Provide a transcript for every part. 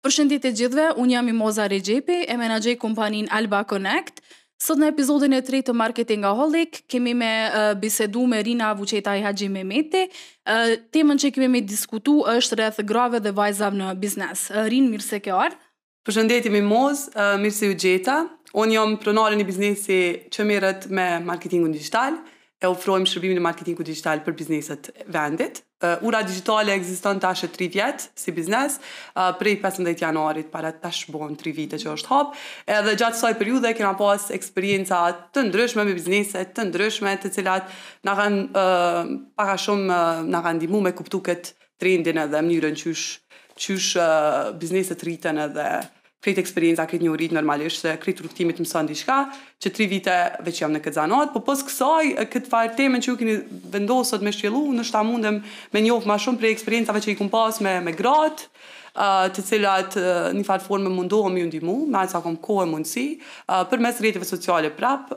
Përshëndetje të gjithëve, unë jam Mimoza Rexhepi, e menaxhoj kompaninë Alba Connect. Sot në episodin e tretë të Marketing Aholic kemi me uh, bisedu me Rina Vuçetaj Haxhimehmeti. Uh, temën që kemi me diskutu është rreth grave dhe vajzave në biznes. Uh, Rin, mirë se ke ardhur. Përshëndetje Mimoz, uh, mirë se ju gjeta. Unë jam pronare e një biznesi që merret me marketingun digital, e ofrojmë shërbimin e marketingut digital për bizneset e vendit. Ura digjitale ekziston tash e tri vjet si biznes, prej pesëmbëdhjetë janarit para tash bon tri vite që është hap, edhe gjatë kësaj periudhe kena pas eksperienca të ndryshme me biznese të ndryshme të cilat na kanë pak a shumë na kanë ndihmu me kuptu këtë trendin edhe mënyrën qysh qysh bizneset rriten edhe Krejt eksperienca krejt njohuritë normalisht se krejt rrugëtimi të mëson diçka, që tri vite veq jam në këtë zanat, po pos kësaj këtë far temen që ju keni vendos sot me shtjellu ndoshta mundem me njoft ma shumë prej eksperiencave që i kom pas me me gratë, të cilat një far forme mundohem me ju ndihmu me aq sa kom kohë e mundësi, përmes rrjeteve sociale prap,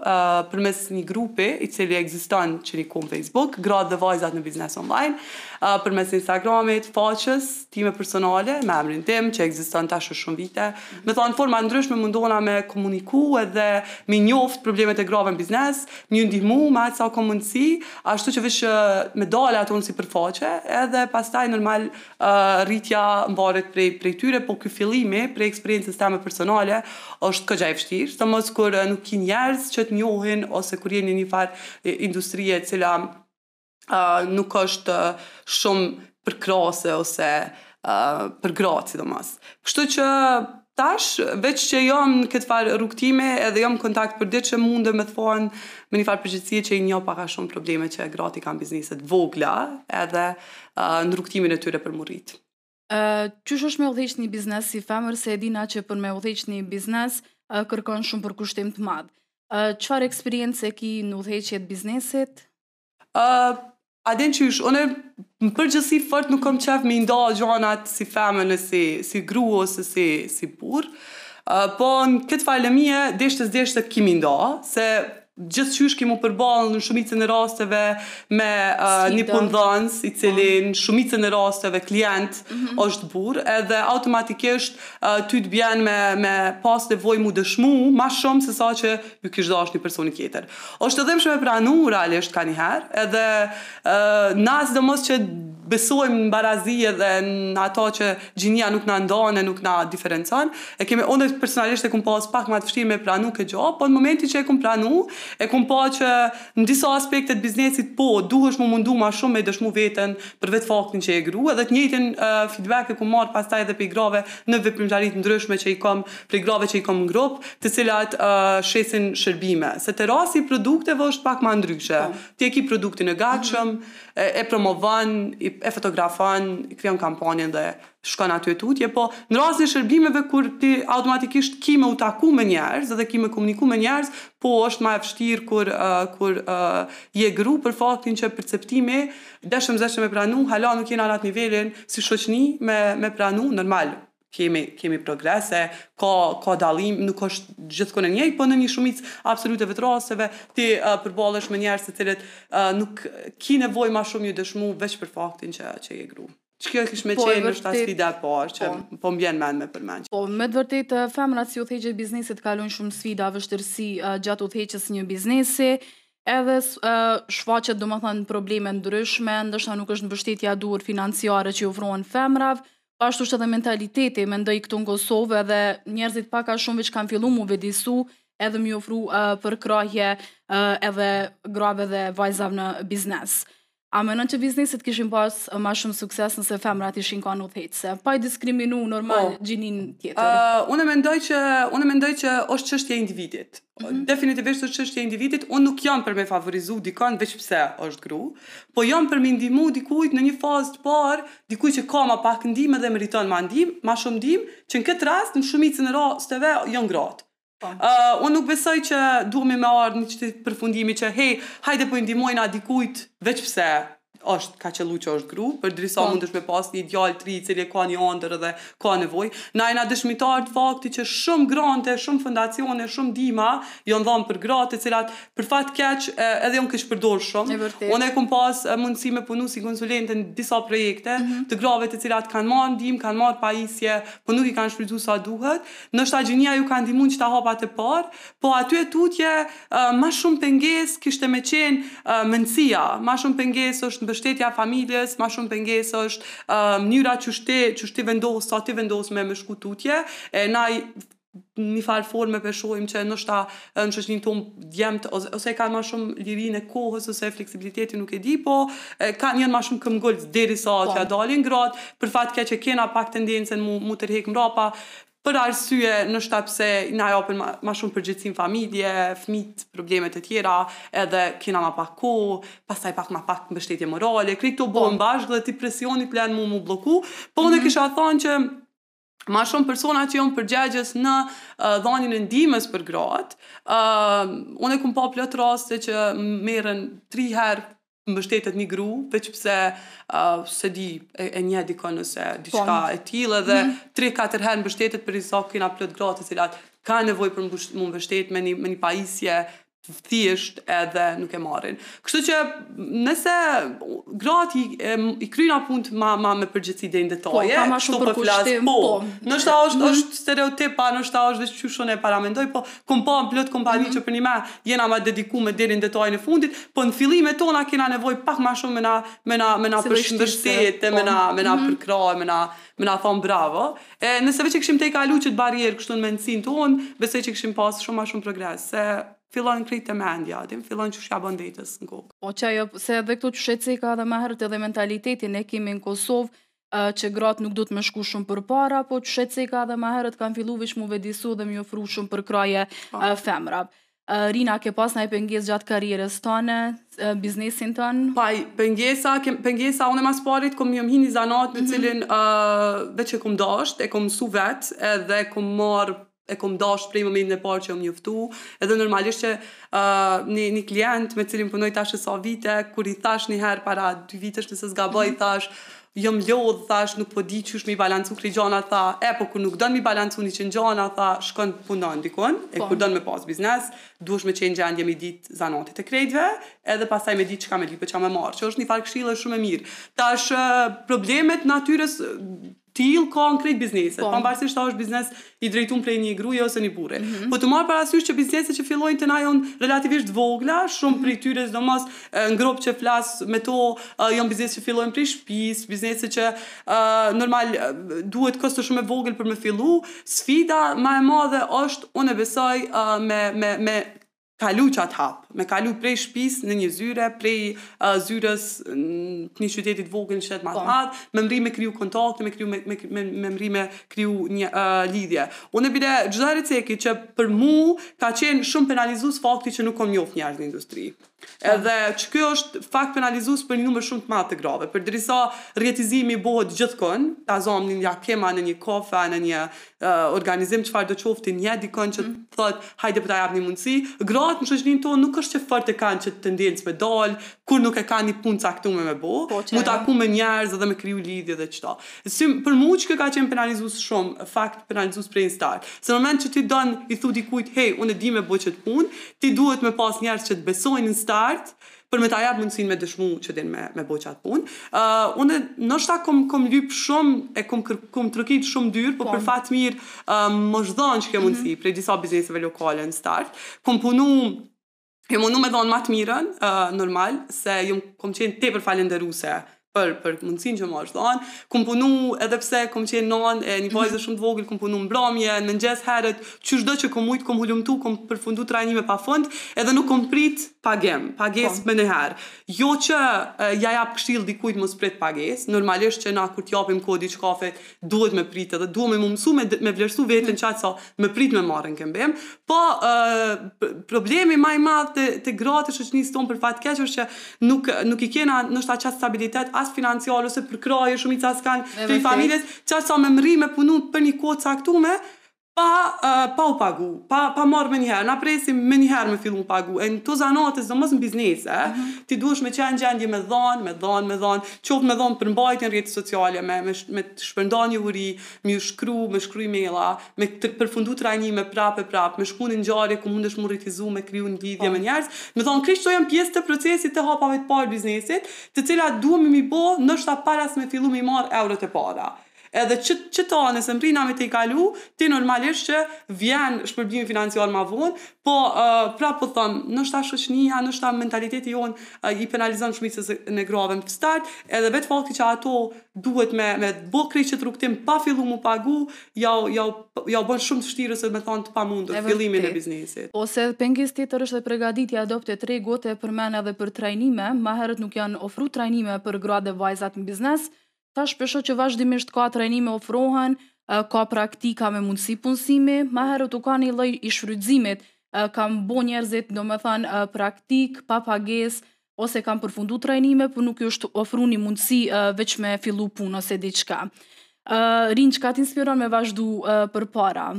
përmes një grupi i cili ekziston që e kom n'fejsbuk, Gratë dhe vajzat në biznes online, përmes instagramit, faqes, time personale, me emrin tim, që ekziston tash e shumë vite. Me thonë, në forma të ndryshme mundohna me komuniku edhe me i njoftë problemet e grave në biznes, me ju ndihmu, me aq sa kom mundësi, ashtu që veç me dalë ato n'sipërfaqe, edhe pastaj normal rritja varet prej, prej tyre, po ky fillimi, prej eksperiencës teme personale, është kogja e vështirë, sidomos kur nuk ki njerëz që të njohin, ose kur je në një farë industrie cila, nuk është shumë përkrahëse ose për gratë sidomos. Kështu që tash veç që jam në këtë farë rrugëtimi edhe jam në kontakt të përditshëm mundem me thonë me një farë përgjegjësie që i njoh pak a shumë problemet që gratë i kanë n'bizneset e vogla edhe në rrugëtimin e tyre për mu rrit. Qysh është me udhëheq një biznes si femër se e dina që për me udhëheq një biznes kërkon shumë përkushtim të madh. Çfarë eksperience ke në udhëheqje të biznesit? A din qysh, unë në përgjithësi fort nuk kom qef me i nda gjanat si femën e si, si gru ose si, si burrë, po në këtë far lëmie, deshte s'deshte ki me i nda, se gjithqysh ki mu përball në shumicën e rasteve me ni punëdhënës i cili në shumicën e rasteve klient osht burrë edhe automatikisht ty t'bjen me, me pas nevojë mu dëshmu ma shumë se sa që ju kish dasht ni personi tjetër. Oshtë e dhimbshme me pranu, realisht kanjëherë, edhe na sidomos që besojmë n'barazi edhe n'ato që gjinia nuk na ndan e nuk na diferencon, e kemi unë personalisht e kom pas pak ma të vështirë me pranu këtë gjo, po n'momentin që e kom pranu, e kom pa që n'disa aspekte t'biznesit po, duhesh mu mundu ma shumë me dëshmu veten për vetë faktin që je gru, edhe të njëjtin feedback e kom marrë pastaj edhe prej grave në veprimtari t'ndryshme që i kom prej grave që i kom në grup, të cilat shesin shërbime, se te rasti i produkteve oshtë pak ma ndryshe, ti e ki produktin e gatshëm, e promovon, e fotografon, krijon kampanjën dhe shkon aty e tutje, po në rastin e shërbimeve kur ti automatikisht ki me u taku me njerz dhe ki me komuniku me njerz, po është ma e vështirë kur kur je gru për faktin që perceptimi, deshëm zeshëm me pranu, hala nuk jena në atë nivelin si shoqni me pranu, normal, kemi kemi progrese, ka ka dallim, nuk është gjithkund e njëjtë, po në një shumicë absolute të rasteve ti uh, përballesh me njerëz të cilët uh, nuk ki nevojë ma shumë ju dëshmu veç për faktin që që je gru. Qikjo kish me po, qenë qashtu sfida e parë që po, po mbien mend me përmend. Po, me të vërtetë femrat si udhëheqëse t'biznesit kalojnë shumë sfida, vështirësi uh, gjatë udhëheqjes së një biznesi, edhe uh, shfaqet domethënë probleme t'ndryshme, ndoshta nuk është mbështetja e duhur financiare që u ofrohen femrave, Po ashtu është edhe mentaliteti, mendoj këtu në Kosovë edhe njerëzit pak a shumë veç kanë fillu mu vetdijesu edhe mi ofru uh, përkrahje uh, edhe grave dhe vajzave në biznes. A menon që bizneset kishin pas ma shumë sukses nëse femrat ishin kanë udhëheqëse? Pa i diskriminu normal oh. gjinin tjetër. Uh, unë mendoj që unë mendoj që është çështje individit. Mm -hmm. Definitivisht është çështje individit. Unë nuk jam për me favorizu dikon veç pse është gru, po jam për me ndihmu dikujt në një fazë të parë dikujt që ka ma pak ndihmë edhe meriton ma ndihmë, ma shumë ndihmë, që në këtë rast në shumicën e rasteve jonë gratë. Unë nuk besoj që duhemi me ardhë te qiky përfundimi që hej, hajde po i ndihmojna dikujt veç pse është ka qëllu që është gru, përderisa mundesh me pas ni djalë t'ri i cili e ka ni ondërr edhe ka nevojë. Na jena dëshmitarë t'faktit që shumë grante, shumë fondacione, shumë ndihma jonë dhanë për gratë të cilat Për fat keq, edhe jonë keqpërdorë shumë. E vërtetë. Unë e kom pas mundësi me punu si konsulente në disa projekte mm -hmm. të grave të cilat kanë marrë ndihmë, kanë marrë pajisje, po nuk i kanë shfrytzu sa duhet. Ndoshta gjinia ju ka ndihmu n'qëta hapat e parë, po aty e tutje uh, ma shumë pengesë kishte me qenë uh, mendësia, më shumë pengesë është mbështetja e familjes, ma shumë pengesë është uh, mënyra qysh ti, qysh ti vendos, sa ti vendos me me shku tutje. E na një farë forme po e shohim që ndoshta në shoqërinë tonë djemtë ose e kanë ma shumë lirinë e kohës ose fleksibilitetin nuk e di po kanë janë ma shumë këmbgulc derisa t'ja dalin gratë për fat keq e kena pak tendencën mu mu tërhek mbrapa për arsye ndoshta pse na japin ma ma shumë përgjegjësi n'familje fëmijët probleme të tjera edhe kena ma pak kohë pastaj pak ma pak mbështetje morale krejt kto bohen bashkë edhe ti presioni t'len mu mu blloku po unë e kisha thanë që ma shumë persona që jonë përgjegjës në dhënien e ndihmës për gratë. Ë unë e kom pa plot raste që merret 3 herë mbështetet një gru, veç pse uh, se di e, e njeh dikon ose diçka e tillë dhe mm -hmm. 3-4 herë mbështetet përderisa kena plot gratë të cilat kanë nevojë për m'u mbështet me një me një pajisje thjesht edhe nuk e marrin. Kështu që nëse gratë i, i kryjna punët ma, ma me përgjegjësi deri në po, detaje, po, ka ma shumë përkushtim, po, po. Noshta është, mm -hmm. është stereotip, po noshta është dhe qysh unë e paramendoj, po, kom pa në plot kompani mm -hmm. që përnime jena ma dediku me deri në detaje në fundit, po në fillimet tona kena nevoj pak ma shumë me na, me na, me na përshëndështet, me na, me na mm -hmm. përkrah, me na, me na thanë bravo, E, nëse veç e kishim tejkalu qëtë barrierë kështu në mendësinë tonë, besoj që kishim pasë shumë ma shumë progres, se fillon krejt te mendja, e din, fillon qysh ja bon vetes në kokë. Po qajo, se edhe këtu qysh e ceka edhe ma herët edhe mentalitetin e kemi në Kosovë, e, që gratë nuk duhet me shku shumë përpara, po qysh e ceka edhe ma herët kanë fillu veç mu vetëdijesu dhe m'i ofru shumë përkrahje Po. e, femrave. Rina, ke pas naj pengesë gjatë karrierës tënde, biznesin tënd? Paj, pengesa, kem, pengesa, unë mas parit kom jom hi n'një zanat në cilin veç e kom dashtë, e kom mësu vetë edhe kom marrë, e kom dashtë prej momentit e parë që jom njoftu, edhe normalisht që ni, ni klient me cilin punoj tash e sa vite, kur i thashë njëherë para dy vitesh nëse s'gaboj i thashë, Jom lodhë, thash, nuk po di qysh me i balancu krejt gjanat, tha, e, po kur nuk don me i balancu njëqind gjana, tha, shkon punon dikun, e kur don me pas biznes, duhesh me qenë n'gjendje me i dit zanatet e krejtve, edhe pastaj me dit çka me lyp e ça me marr, që është nifar këshille shumë e mirë. Tash, probleme të natyrës t'tillë ka në krejt bizneset, pamvarsisht a është biznes i drejtuar prej një gruaje ose një burri. Mm -hmm. Po tu marr parasysh që bizneset që fillojnë te na janë relativisht t'vogla, shumë prej tyre sidomos në grup që flas me to, janë biznese që fillojnë prej shtëpisë, biznese që uh, normal duhet kosto shumë e vogël për me fillu. Sfida ma e madhe është unë besoj uh, me me me kalu qatë hap, me kalu prej shpisë në një zyre, prej zyrës të një qyteti të vogël në qytet më të po. madh, me mri me kriju kontakte, me kriju me me me, me mri me kriju një uh, lidhje. Unë bile çdo herë e ceki që për mu ka qenë shumë penalizues fakti që nuk kam njohur njerëz në industri. Po. Edhe qikjo është fakt penalizues për një numër shumë të madh të grave, përderisa rrjetizimi bëhet gjithkund, ta zëmë jemi në një kafe, në një organizim çfarëdo qoftë njeh dikon që të thotë hajde po ta jap një mundësi gratë në shoqërinë tonë nuk është që fort e kanë qët tendencë me dal kur nuk e kanë një punë t'caktume me bo po, m'u taku me njerëz edhe me kriju lidhje dhe qito si për mu qajo ka qenë penalizues shumë fakt, penalizues prej në start se në moment që ti don i thu dikujt hey unë di me bo qët punë ti duhet me pas njerëz që të besojnë në start për me ta jap mundësinë me dëshmu që din me bo qatë punë. Ë unë ndoshta kom kom lyp shumë e kom kër, kom trokit n'shumë dyer, po për fat t'mirë uh, m'osht dhon qikjo mhm. mundësi mm -hmm. prej disa bizneseve lokale në start. Kom punu jom munu me dhonë ma të mirën, uh, normal, se jom kom qenë tepër falënderuse për për mundësinë që m'osht dhon. Kom punu edhe pse kom qenë nonë e një vajze shumë të vogël, kom punu mbramje, në mëngjes herët, qysh do që kom mujt, kom hulumtu, kom përfundu trajnime pafund, edhe nuk kom prit pagim, pagesë po. menjëherë. Jo që ja jap këshillë dikujt mos prit pagesë, normalisht që na kur të japim kohë diçkafit, duhet me prit edhe duhemi me u mësu me, me vlerësu veten qaq sa me prit me marrë n'këmbim. Po, uh, problemi ma i madh te, te gratë e shoqnisë tonë për fat t'keq është që nuk, nuk i kena noshta qat stabilitet as financiar ose përkrahje shumica s'kanë prej familjes, qaq sa me mrri me punu për një kohë caktume, Pa pa u pagu, pa pa marrë menjëherë, na presim menjëherë me fillu m'u pagu, e në këto zanate, sidomos në biznese, ti duhesh me qenë në gjendje me dhanë, me dhanë, me dhanë, qoftë me dhanë përmbajtje n'rrjete sociale, me me me shpërnda njohuri, me ju shkru, me shkru emaila, me përfundu trajnime prapë e prapë, me shku në ngjarje ku mundesh m'u rrjetëzu, me kriju lidhje me njerëz, me thanë krejt kto janë pjesë të procesit të hapave të parë t'biznesit, të cilat duhemi m'i bo ndoshta para se me fillu m'i marrë eurot e para. Edhe qi qito nëse mrrin me i tejkalu, ti normalisht që vjen shpërblimi financiar ma vonë, po prapë po thom, ndoshta shoqnia, ndoshta mentaliteti jonë i penalizon shumicën e grave në start, edhe vetë fakti që ato duhet me me bo krejt qët rrugëtim pa fillu m'u pagu, jau jau jau bën shumë të vështirë ose me thanë të pamundur fillimin e biznesit. Ose edhe pengesë tjetër është edhe pregaditja e dobët e tregut, e përmenda edhe për trajnime, ma herët nuk janë ofru trajnime për gratë dhe vajzat në biznes, Tash po shoh që vazhdimisht ka trajnime ofrohen, ka praktika me mundësi punësimi, ma herët u kan një lloj i shfrytëzimit, kanë bo njerëzit, do me thanë, praktikë, pa pagesë, ose kanë përfundu trajnime, por po nuk ju është ofru një mundësi veç me fillu punë ose diçka. Rinë, çka t'inspiron me vazhdu përpara.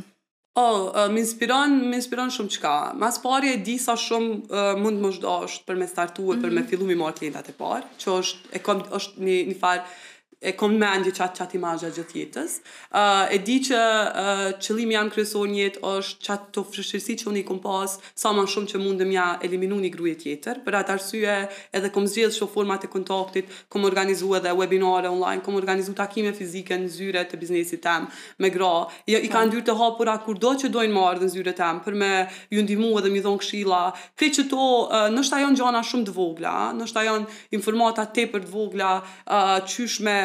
Oh, më inspiron, më inspiron shumë çka. Ma s'pari e di sa shumë uh, mund m'osht dasht për me startu e për me mhm. fillu m'i marrë klientat e parë, që është, e kom, është një, një farë, e kom n'mendje qat qat imazh gjithë jetës. Uh, e di që uh, qëllimi jem kryesor n'jetë është qato vështirësi që unë i kom pas, sa ma shumë që mundem m'ja eliminu një gruje tjetër. Për atë arsye edhe kom zgjedhë shumë format e kontaktit, kom organizu edhe webinare online, kom organizu takime fizike në zyre të biznesit tem, me gra, i i kanë dyrt të hapura kurdo që dojnë me ardhë në zyre teme për me ju ndihmu edhe mi dhonë këshilla, krejt qëto ndoshta janë gjana shumë të vogla, ndoshta janë informata tepër të vogla qysh me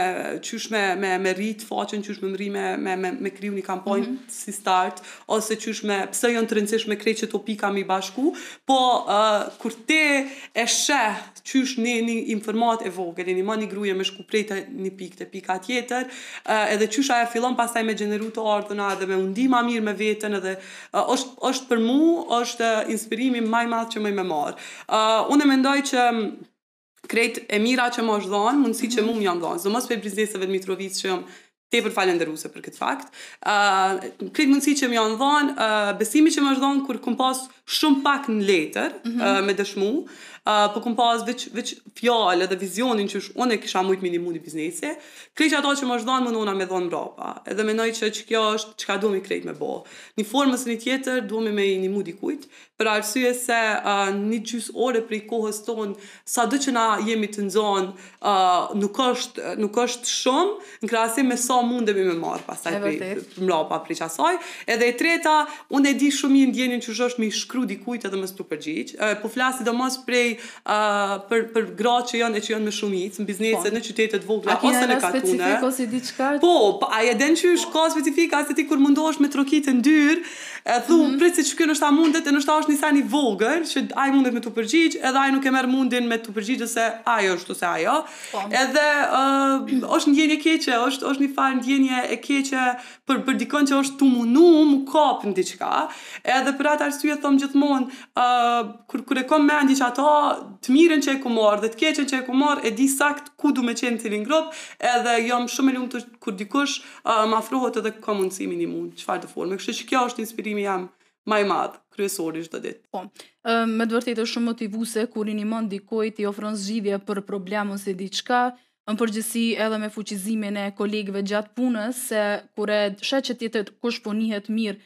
qysh me me me rrit faqen, qysh me mrri me me me me kriju ni kampanjë mm -hmm. si start, ose qysh me pse janë të rëndësishme krejt qëto pika me i bashku, po kur ti e sheh qysh ni ni informatë e vogël i nimon ni gruje me shku prej te ni pike te pika tjetër edhe qysh ajo fillon pastaj me gjeneru të ardhuna edhe me u ndi ma mirë me veten edhe osht osht për mu osht inspirimi ma i madh që muj me marr une mendoj që krejt e mira që m'osht dhan mundësitë që mu m'jan dhan sidomos prej bizneseve n'Mitrovicë që tepër falënderuese për këtë fakt. ë uh, Krejt mundësitë që më janë dhënë, ë uh, besimi që më është dhënë kur kum pas shumë pak në letër mm -hmm. uh, me dëshmu, uh, po kum pas veç veç fjalë dhe vizionin që unë e kisha mujt me i nimu ni biznesi. Krejt ato që më është dhënë mundona me i dhënë mbrapa. Edhe mendoj që që kjo është çka duhemi krejt me bë. Në një formë a një tjetër duhemi me i ndihmu dikujt, Për arsye se një gjys ore prej kohës tonë, sado që na jemi të nxanë, nuk është, nuk është shumë, në krahasim me sa mundemi me marrë pastaj prej, mbrapa prej qasaj. Edhe e treta, unë e di shumë mirë ndjenjën qysh është me i shkru dikujt edhe me s't'u përgjigj. Po flas sidomos prej për për gra që janë e që janë me shumicë, në biznese, po. në qytete të vogla ose në katune. Specifik ose diçka? Po, po a e din qysh po. ka specifik se ti kur mundohesh me trokit në dyrë, e thu, mm -hmm. prit se ç'ky është ta mundet, e është ta është një sen i vogël që ai mundet me tu përgjigj, edhe ai nuk e merr mundin me tu përgjigj se ai është ose ajo. Po. Edhe ë uh, është ndjenjë e keqe, është është një far ndjenje e keqe për për dikon që është tu u mundu mu kap në diçka. Edhe për atë arsye thom gjithmonë, ë uh, Kur kur e kom n'mendje që ato të mirën që e kom marrë dhe të keqen që e kom marrë e di saktë ku du me qenë në cilin grup edhe jom shumë e lumtur kur dikush m'afrohet edhe kam mundësi mi ndihmu në çfarëdo forme kështu që kjo është inspirimi jem ma i madh kryesor i çdo dite. Po, me të vërtetë është shumë motivuese kur i ndihmon dikujt, i ofron zgjidhje për problem ose diçka, në përgjithësi edhe me fuqizimin e kolegëve gjatë punës, se kur e sheh që tjetër kush po njihet mirë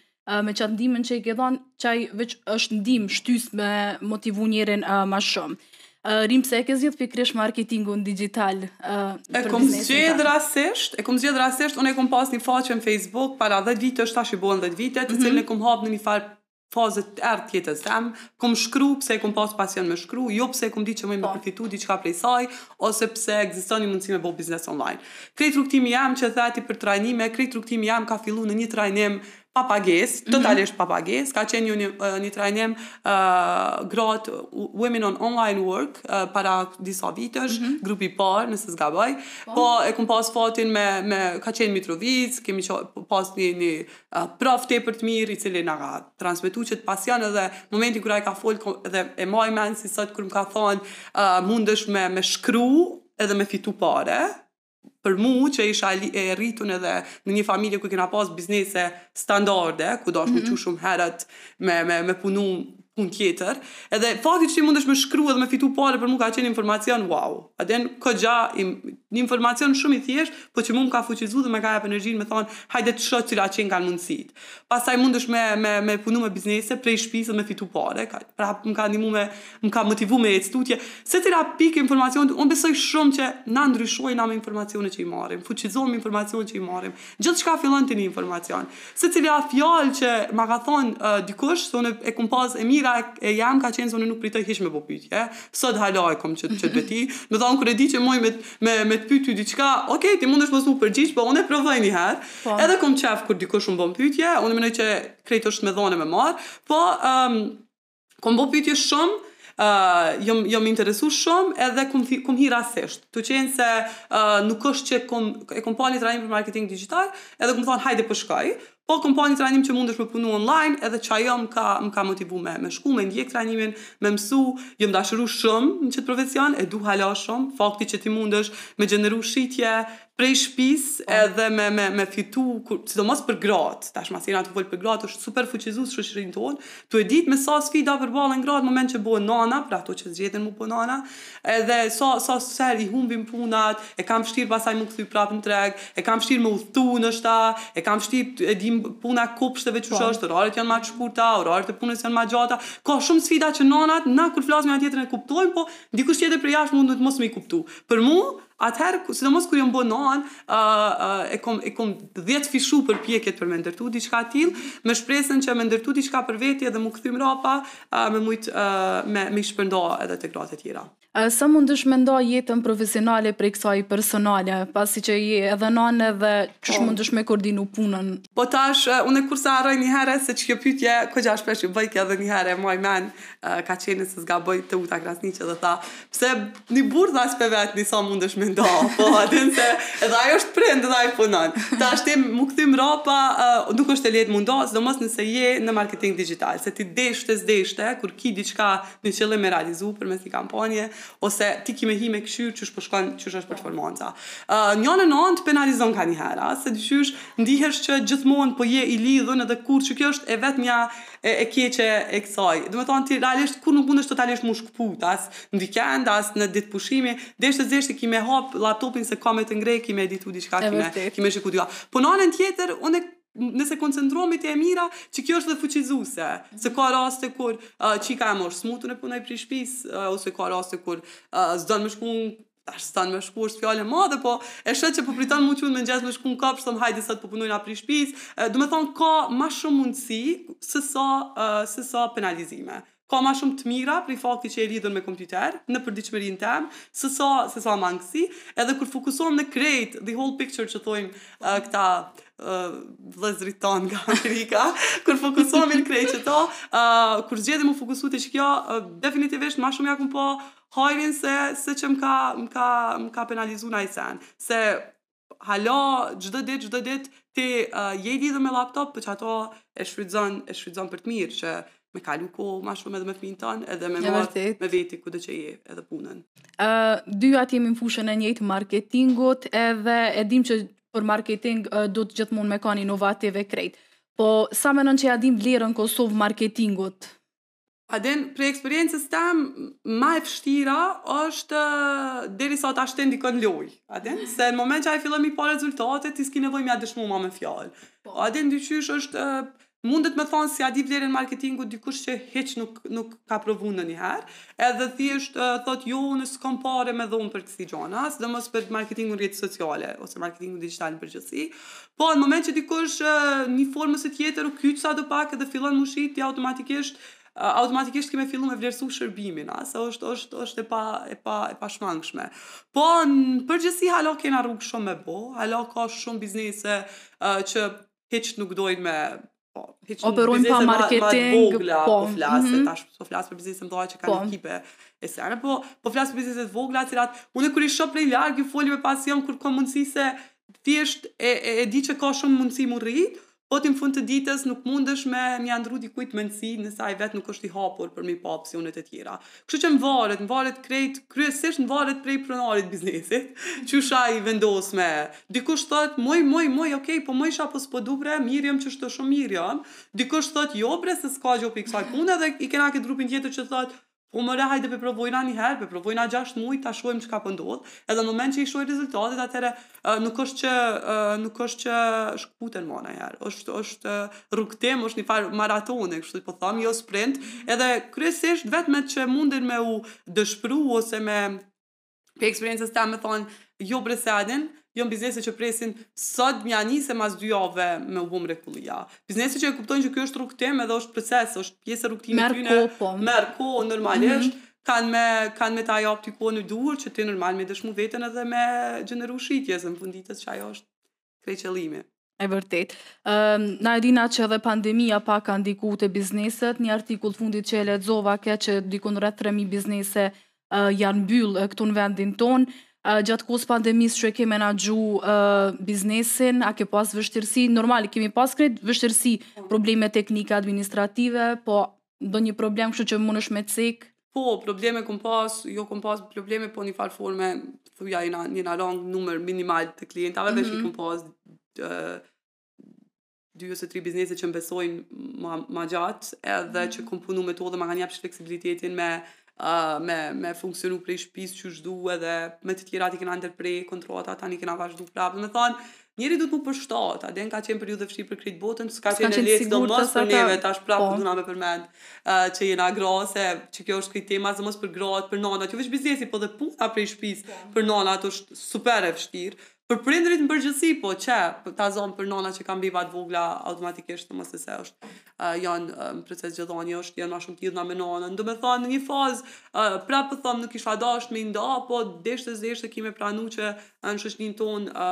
me qatë ndihmën që i ke dhënë, qaj veç është ndihmë, shtysë me motivu njerin uh, ma shumë. Uh, Rim, pse e ke zgjedh pikrisht marketingun digital? Uh, e kom zgjedh rastësisht, e kom zgjedh rastësisht, unë e kom pas një faqe në Facebook, para 10 vitesh, tash i bohen 10 vite, të mm -hmm. cilën e kom hap në një farë faze t'errët t'jetës tem, kom shkru pse e kom pas pasion me shkru, jo pse e kom di që muj me po. përfitu diçka prej saj, ose pse ekziston një mundësi me bo biznes online. Krejt rrugëtimi jem që the ti për trajnime, krejt rrugëtimi jem ka fillu në një trajnim pa pagesë, totalisht pa pagesë, ka qenë një një trajnim Gratë, Women in Online Work, para disa vitesh, grupi i parë, nëse s'gaboj, po e kom pas fatin me me ka qenë Mitrovicë, kemi që pas një një prof tepër të mirë i cili na ka transmetu qët pasion edhe momenti kur ai ka fol edhe e maj mend si sot kur më ka thonë uh, mundesh me me shkru edhe me fitu pare për mu që isha e rritun edhe në një familje ku kena pas biznese standarde, ku duhesh mm -hmm. mu çu shumë herët me, me, me punu punë tjetër, edhe fakti që ti mundesh me shkru edhe me fitu pare për mu ka qenë informacion wow, a din kogja, një informacion shumë i thjesht, po që mu më ka fuqizu dhe më ka jap energjinë me thonë hajde të shoh cilat qenë kanë mundësitë. Pastaj mundesh me me me punu me biznese prej shpisë dhe me fitu pare, ka prap më ka ndihmu me më ka motivu me ecë tutje. Secila pikë informacioni, unë besoj shumë që na ndryshojna me informacionet që i marrim, fuqizohmi me informacionet që i marrim. Gjithçka fillon te një informacion. Secila fjalë që ma ka thonë dikush, se unë e kum pas e mira e jeme ka qenë se unë nuk pritoj hiç me bo pyetje. Sot hala e kom qët qët veti. Do të thonë kur e di që moj me me me të pyt ty diçka, ok, ti mundesh mos mu përgjigj, po unë e provoj një herë. Po. Edhe kom qef kur dikush më bën pyetje, unë mendoj që krejt është me dhënë e me marr, po Kom bo pyetje shumë, jom jom interesu shumë edhe kom hi kom hi rastësisht, tu qenë se nuk është që kom e kom pa ni trajnim për marketing dixhital edhe kom thonë hajde po shkoj, po kom pa ni trajnim që mundesh me punu online edhe qajo më ka më ka motivu me me shku me ndjek trajnimin, me msu, jom dashuru shumë në qët profesion, e du hala shumë, fakti që ti mundesh me gjeneru shitje, prej shpisë edhe me me me fitu kur sidomos për gratë tash masi jena tu fol për gratë është super fuqizues n'shoqërinë tonë tu e ditë me sa sfida përballen gratë në moment që bëhen nana për ato që zgjedhin mu bënë nana edhe sa sa herë i humbin punat e kanë vështirë pasaj mu kthy prapë në treg e kanë vështirë me udhëtu ndoshta e kanë vështirë e dim puna kopshteve qysh po. është oraret janë më të shkurta oraret e punës janë më gjata ka shumë sfida që nanat na kur flasim me njana-tjetrën e kuptojmë po dikush tjetër prej jashtë mund të mos më i kuptu për mua Atëherë, sidomos kur jom bo nënë, e kom, e kom dhjetë fishu përpjekjet për me ndërtu diçka t'tillë, me shpresën që me ndërtu diçka për veti edhe mu kthy mrapa, me mujt me, me i shpërnda edhe te gratë e tjera. Sa mundesh me nda jetën profesionale prej kësaj personale, pasi që je edhe nënë edhe qysh mundesh me koordinu punën? Po tash, unë kurrë s'e harroj njëhere, se qekjo pyetje kogja shpesh ju bojke edhe njëhere e maj men, ka qenë nëse s'gaboj, Teuta Krasniqi edhe tha, pse, Një burrë tha s'pe vetë një sa mundesh me nda detyra, po atin se edhe ajo është prind edhe ajo punon. Tash mu kthy mrapa, nuk është e lehtë mu nda, sidomos nëse je në marketing digital, se ti deshte s'deshte, kur ki diqka një qëllim me realizu përmes një kampanje, ose ti ki me hi me kqyr qysh po shkon, qysh është performanca. Në njanën anë të penalizon kanjëherë, se dyshysh ndihesh që gjithmonë po je i lidhun edhe qikjo është e vetmja, e e keqe e kësaj. Domethënë ti realisht kur nuk mundesh totalisht mu shkëput, as në vikend, as në ditë pushimi, deshte s'deshte ki me hap laptopin se ka me të ngre, ki me editu diçka, ki me ki me shiku diçka. Po në anën tjetër, unë nëse koncendrohemi te e mira, qikjo është dhe fuqizuse, se ka raste kur qika m'osh smutë, unë punoj prej shpis, ose ka raste kur s'don me shku tash s'don me shku është fjalë e madhe, po e shoh që po priton m'u çu n'mëngjes me shku në kopsht, thom hajde sot po punojna prej shpisë. Domethonë ka ma shumë mundësi se sa se sa penalizime. Ka ma shumë të mira për faktin që je lidhun me kompjuter në përditshmërinë tem, se sa se sa mangësi, edhe kur fokusohem në krejt the whole picture që thojnë uh, këta uh, vëllezërit tan nga Amerika, kur fokusohem në krejt qito, uh, kur zgjedhi m'u fokusu te qikjo, uh, definitivisht ma shumë ja kom pa hajrin se se që më ka më ka më ka penalizu në naj sen se hala çdo ditë çdo ditë ti uh, je i lidhur me laptop po qato e shfrytëzon e shfrytëzon për të mirë që me kalu kohë ma shumë edhe me fmijën ton edhe me mor, me veti kudo që je edhe punën. Ë uh, dyjat jemi në fushën e njëjtë marketingut edhe e dim që për marketing uh, duhet gjithmonë me kanë inovativ e krejt. Po sa menon që ja dim vlerën Kosovë marketingut? A din, prej eksperiencës tem, ma e fështira është derisa ta shtin dikon n'lojë. A din, mhm. se në moment që ai fillon mi pa rezultate, ti s'ki nevoj mi a dëshmu ma me fjalë. Po. A din, dyqysh është, mundet me thonë s'ia di vlerën marketingut dikush që hiç nuk, nuk ka provu ndonjëherë, edhe thjesht thot jo, unë s'kom pare me dhonë për kësi gjona, sidomos për marketingu në rrjete sociale, ose marketingu digital në përgjithsi. Po, në moment që dikush n'një formë ose tjetër u kyç sadopak edhe fillon me shit, ti automatikisht automatikisht ki me fillu me vlerësu shërbimin, a, se është, është, është e pa, e pa, e pa shmangshme. Po, në përgjithsi halo kena rrugë shumë me bo, halo ka shumë biznese që hiç nuk dojnë me, po, operojnë pa marketing, po, vogla, po, po flasë, mm -hmm. tash s'po flasë për biznese t'mdha që kanë po. ekipe e sene, po, po flasë për biznese t'vogla, të cilat, unë kur i shoh prej larg, ju foli me pasion, kur ka mundësi se thjesht e, e, e di që ka shumë mundësi m'u rritë, po ti në fund të ditës nuk mundesh me ja ndrru dikujt mendësinë nëse ai vetë nuk është i hapur për mi pa opsionet e tjera. Kështu që mvaret, mvaret krejt, kryesisht mvaret prej pronarit të biznesit, qysh ai vendos me, dikush thotë, moj, moj, moj, ok, po moj s'ka po s'po du bre, mirë jom qështu, shumë mirë jom, dikush thotë, jo bre, se s'ka gja prej kësaj pune edhe i kena këtë grupin tjetër që thotë, po more hajde pe provojna njëherë, pe provojna gjashtë mujë ta shohim çka po ndodh, edhe në moment që i shohin rezultatet atëherë, Uh, nuk është që uh, nuk është që shkputen ma njëherë. Është është rrugëtim, është një farë maratoni, kështu t'po thom, jo sprint. Edhe kryesisht vetmit që mundin me u dëshpëru ose me prej eksperiencës domethonë, jo bre s'e din, jon biznese që presin sot m'ia nisë e mas dy jave me u bo mrekullia. Biznese që e kuptojnë që kjo është rrugëtim edhe është proces, është pjesë e rrugëtimit tyne. Merr kohë, po. Merr kohë, normalisht. Mm -hmm. Kanë me kanë me ta jap ty kohën e duhur që ti normal me dëshmu veten edhe me gjeneru shitje, se në fund t'ditës qajo është krejt qëllimi. E vërtetë. Um, na e dina që edhe pandemia pak ka ndiku te bizneset, një artikull i fundit që e lexova ke që dikun rreth 3.000 biznese uh, janë mbyllë uh, këtu në vendin tonë, uh, gjatë kohës pandemisë qysh e ke menaxhu uh, biznesin, a ke pas vështirësi, normal, kemi pas krejt vështirësi, probleme teknike, administrative, po ndonjë problem kështu që mundesh me cik? Po, probleme kom pas, jo kom pas probleme, po një farë forme, thuja na, na ra një numër minimal të klientave, mm -hmm. dhe që mhm. kom pas uh, dy ose tri biznese që m'besojnë ma, ma gjatë, edhe mm -hmm. që kom punu me to dhe ma kanë japë fleksibilitetin me uh, me, me funksionu prej shpis qysh du edhe me të tjerat i kena ndërpre kontratat, tani kena vazhdu prapë. Domethonë, njeri duhet m'u përshtat, a e din ka qenë periudhë e vështirë për krejt botën, s'ka qenë e lehtë sidomos për neve, tash prapë po. duna me përmend, uh, që jena gra, se qikjo është krejt tema, sidomos për gratë, për nanat, jo veç biznesi, po dhe puna prej shpis, po. për nanat është super e vështirë, Për prindërit në përgjithësi po qe ta zomë për nënat që kanë beba të vogla automatikisht domethënë se është janë në proces gjidhënie është janë ma shumë të lidhuna me nënën domethënë në një fazë prap po them nuk kisha dashtë me i nda po deshte s'deshte ki me pranu që në shoqërinë tonë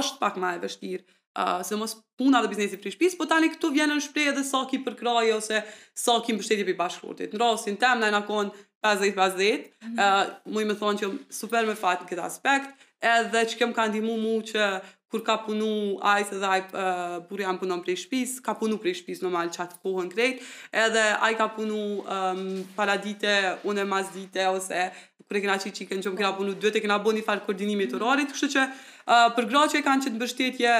është pak ma e vështirë uh, sidomos puna dhe biznesi prej shpis, po tani këtu vjen në shprehje edhe sa ki përkrahje ose sa ki mbështetje prej bashkëshortit. Në rastin tem, na jena kon 50-50, mm -hmm. muj me thonë që jom super me fatë në këtë aspekt, edhe qekjo m'ka ndimu mu që kur ka punu ai, edhe ai uh, burri jem punon prej shpis, ka punu prej shpis normal qatë kohën krejt, edhe ai ka punu um, paradite, une masdite, ose kur e kena çu çikën që m' kena punu dytë e kena bo një farë koordinimi të orarit, kështu që uh, për gra që e kanë qëtë mbështetje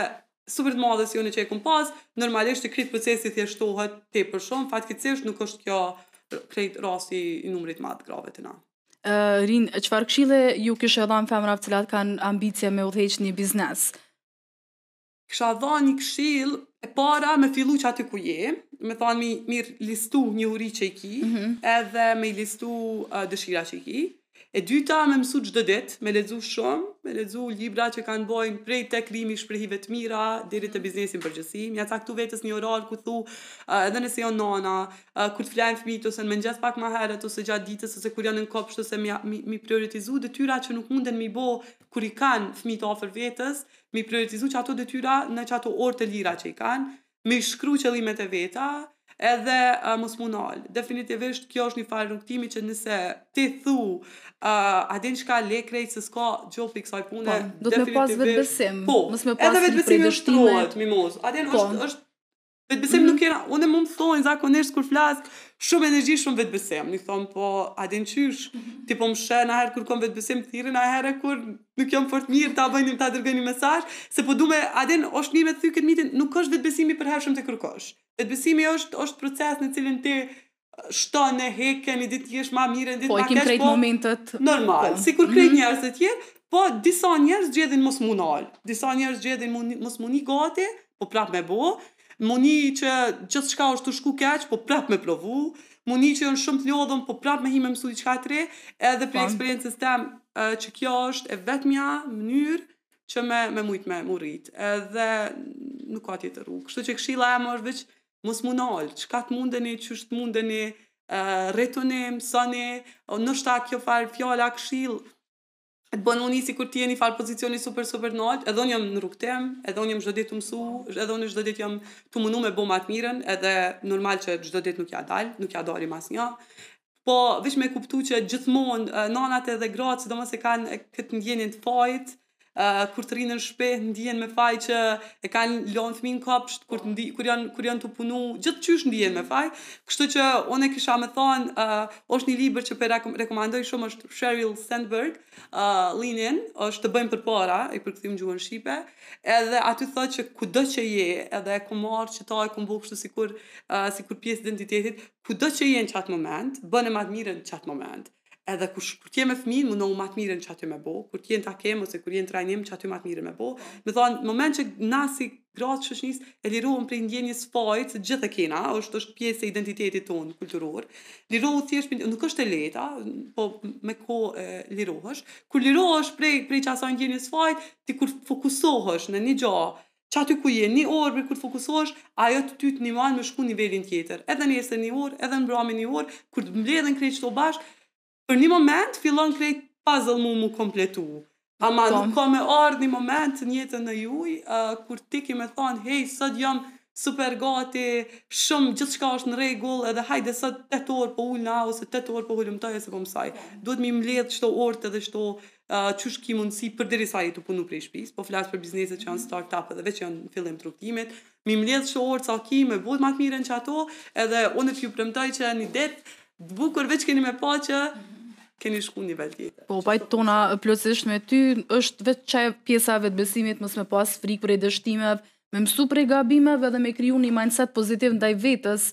super të madhe si unë që e kom pas, normalisht krejt procesi thjeshtohet tepër shumë, fatkeqësisht nuk është kjo krejt rasti i numrit t'madh t'grave te na. Uh, Rin, çfarë këshile ju kishe dhanë femrave t'cilat kanë ambicje me udhëheqë një biznes? Kisha dhanë nji këshillë, e para me fillu që aty ku je, dmethanë mi, mi listu njohuri që i ki, edhe me i listu uh, dëshira që i ki. E dyta me mësu çdo ditë, me lexu shumë, me lexu libra që kanë t'bojnë prej te krijimi i shprehive të mira deri te biznesi n'përgjithësi. Mja caktu vetes një orar ku thu, uh, edhe nëse jon nana, uh, kur të flejnë fëmijët ose në mëngjes pak më herët ose gjatë ditës ose kur janë në kopsht ose mi, mi, mi prioritizu detyra që nuk munden mi bo kur i kanë fëmijët afër vetes, me i prioritizu qato detyra në qato orë të lira që i kanë, me i shkru qëllimet e veta, edhe uh, mos m'u ndalë. Definitivisht, kjo është një farë rrugëtimi që nëse ti thu, uh, a din çka le krejt se s'ka gjo pi kësaj pune, po, do të me pas vetëbesim, po, mos me pas edhe vetëbesim ushtrohet, Mimozë, a din po. është, është Vetëbesim nuk kena, unë më thonë zakonisht kur flas, shumë energji, shumë vetëbesim. Ni thom po, a din qysh? Ti po më sheh naherë kur kam vetëbesim thirrëm naherë kur nuk jam fort mirë ta bëj ni ta dërgoj ni mesazh, se po du me a din është mirë me thy këtë mit, nuk është vetëbesimi i përhershëm te kërkush. Vetëbesimi është është proces në t'cilin ti shton e hek ke një ditë të jesh ma mirë një ditë po, ma keq po i ke krejt momentet normal po. sikur krejt mm -hmm. njerëzt e tjerë po disa njerëz zgjedhin mos m'u nal disa njerëz zgjedhin mos m'u ni gati po prap me bo m'u ni që gjithçka është tu shku keq po prap me provu m'u ni që janë shumë të lodhun po prap me hi me mësu diçka të re edhe prej po. eksperiencës tem qikjo është e vetmja mënyrë që me me mujt m'u rrit edhe nuk ka tjetër rrugë kështu që këshilla e jeme është veç mos m'u nal, çka të mundeni, qysh të mundeni, rrituni, mësoni, ndoshta kjo farë fjala, këshillë, të bën m'u ni sikur te je n'ni farë pozicioni super super të naltë, edhe unë jam në rrugëtim, edhe unë jam çdo ditë tu mësu, edhe unë çdo ditë jam tu mundu me bo ma të mirën, edhe normal që çdo ditë nuk ja dal, nuk ja dalim asnjë, Po veç me kuptu që gjithmonë uh, nanat edhe gratë, sidomos e kanë këtë ndjenjën e fajit, uh, kur të rrinë në shtëpi ndihen me faj që e kanë lënë fëmin n'kopsht kur të ndi, kur janë kur janë tu punu, gjithqysh ndihen me faj. Kështu që unë kisha me thon, uh, është një libër që po e rekomandoj shumë është Sheryl Sandberg, uh, Lean In, është të bëjmë para, i përkthym n'gjuhën shqipe, edhe aty thotë që kudo që je, edhe e kom marr qeta e kom bo kshtu sikur uh, sikur pjesë t'identitetit, Kudo që je në qatë moment, bëne ma të mirën në qatë moment. Edhe kur kur t'je me fëmijë, mundohu ma të mirën qaty me bo, kur t'je në takim ose kur je në trajnim qaty ma të mirën me bo. Me thonë, në moment që na si gra të shoqnisë e lirohem prej ndjenjës së fajit, se të gjithë e kena, është është pjesë e identitetit tonë kulturor. Lirohu thjesht prej nuk është e lehtë, a, po me kohë e lirohesh. Kur lirohesh prej prej qasaj ndjenjës së fajit, ti kur fokusohesh në një gjë, Që aty ku je, ni orë kur të fokusohesh, ajo të ty t'nimon me shku n'nivelin tjetër. Edhe n'mëngjes ni orë, edhe n'mbramje ni orë, kur të mbledhen krejt qëto bashkë, për ni moment fillon krejt puzzle m'u m'u kompletu. Ama nuk ka me ardhë ni moment n'jetën e juj, kur ti ke me thanë, hej, sot jom super gati, shumë, gjithçka është n'rregull, edhe hajde sot tetë orë po ulna, ose tetë orë po hulumtoj ose po mësoj. Duhet m'i mbledh qëto orët edhe qëto Uh, qysh ki mundësi përderisa je tu punu prej shpis, po flas për bizneset që janë start-up edhe veç janë në fillim të rrugëtimit, m'i mbledh qëto orë sa ki, me bo ma t'mirën me ato, edhe unë t'ju premtoj që një ditë t'bukur veç keni me pa që keni shku n'nivel tjetër. Po, pajtohna plotësisht me ty, është veç qajo pjesa e vetëbesimit, mos me pas frikë prej dështimeve, me mësu prej gabimeve dhe me kriju një mindset pozitiv ndaj vetes,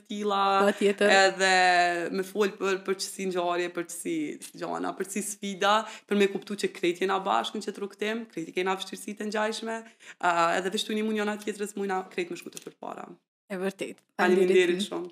të tilla. Patjetër. Edhe me fol për për qësi ngjarje, për qësi gjana, për qësi sfida, për me kuptu që krejt jena bashkë në qët rrugëtim, krejt i kena vështirësi të ngjashme, uh, edhe veç tu nimu njana tjetrës mujna krejt me shku te përpara. E vërtetë. Faleminderit shumë.